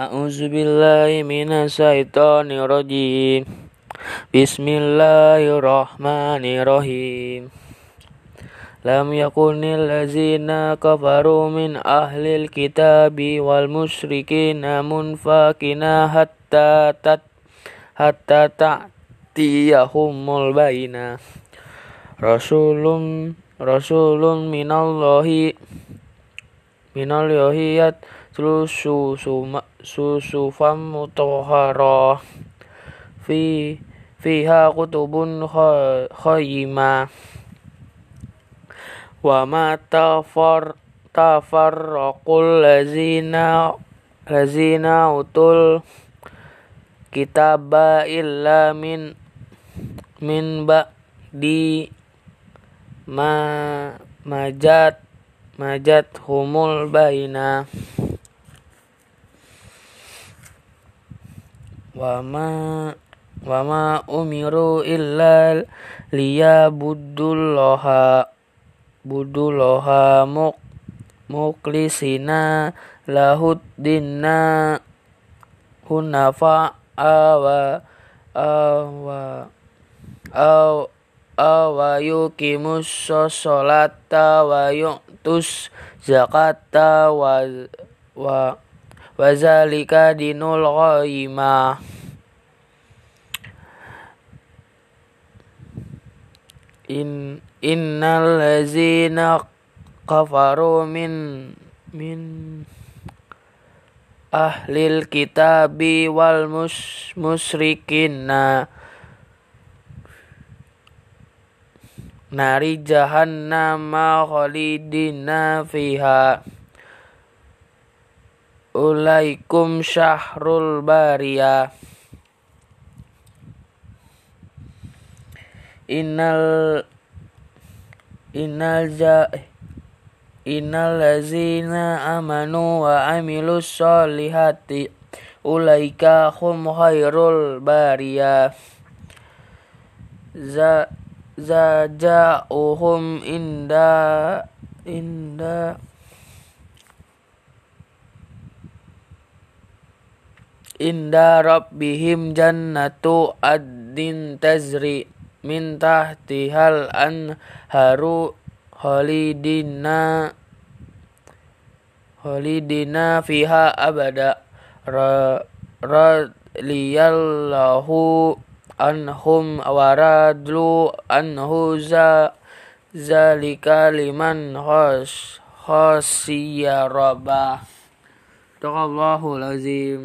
A'udzubillahi minasyaitonirrajim. Bismillahirrahmanirrahim. Lam yakunil lazina kafaru min ahlil kitabi wal Namun munfakina hatta tat hatta ta'tiyahumul baina. Rasulun Rasulun minallahi minal yohiyat susu suma susu fam mutahara fi fiha kutubun khayima wa ma tafar tafarraqul lazina lazina utul kitaba illa min min ba di ma majat majat humul baina wama wama umiru illa liyabudulloha budulloha muk muklisina lahuddinna hunafa awa awa aw awa yukimus sholata wa yu'tus zakata wa wa wazalika dinul ghaimah. In innal ladzina kafaru min min ahlil kitabi wal mus musrikina. Nari jahannama khalidina fiha ulaikum syahrul bariyah innal innal ja innal lazina amanu wa amilus solihati. Ulaika hum khairul bariyah za zaja'uhum inda inda inda rabbihim jannatu addin tazri min tahtihal anharu khalidina khalidina fiha abada radliyallahu anhum waradlu anhu za zalika liman khas khasiyya rabbah Taqallahu lazim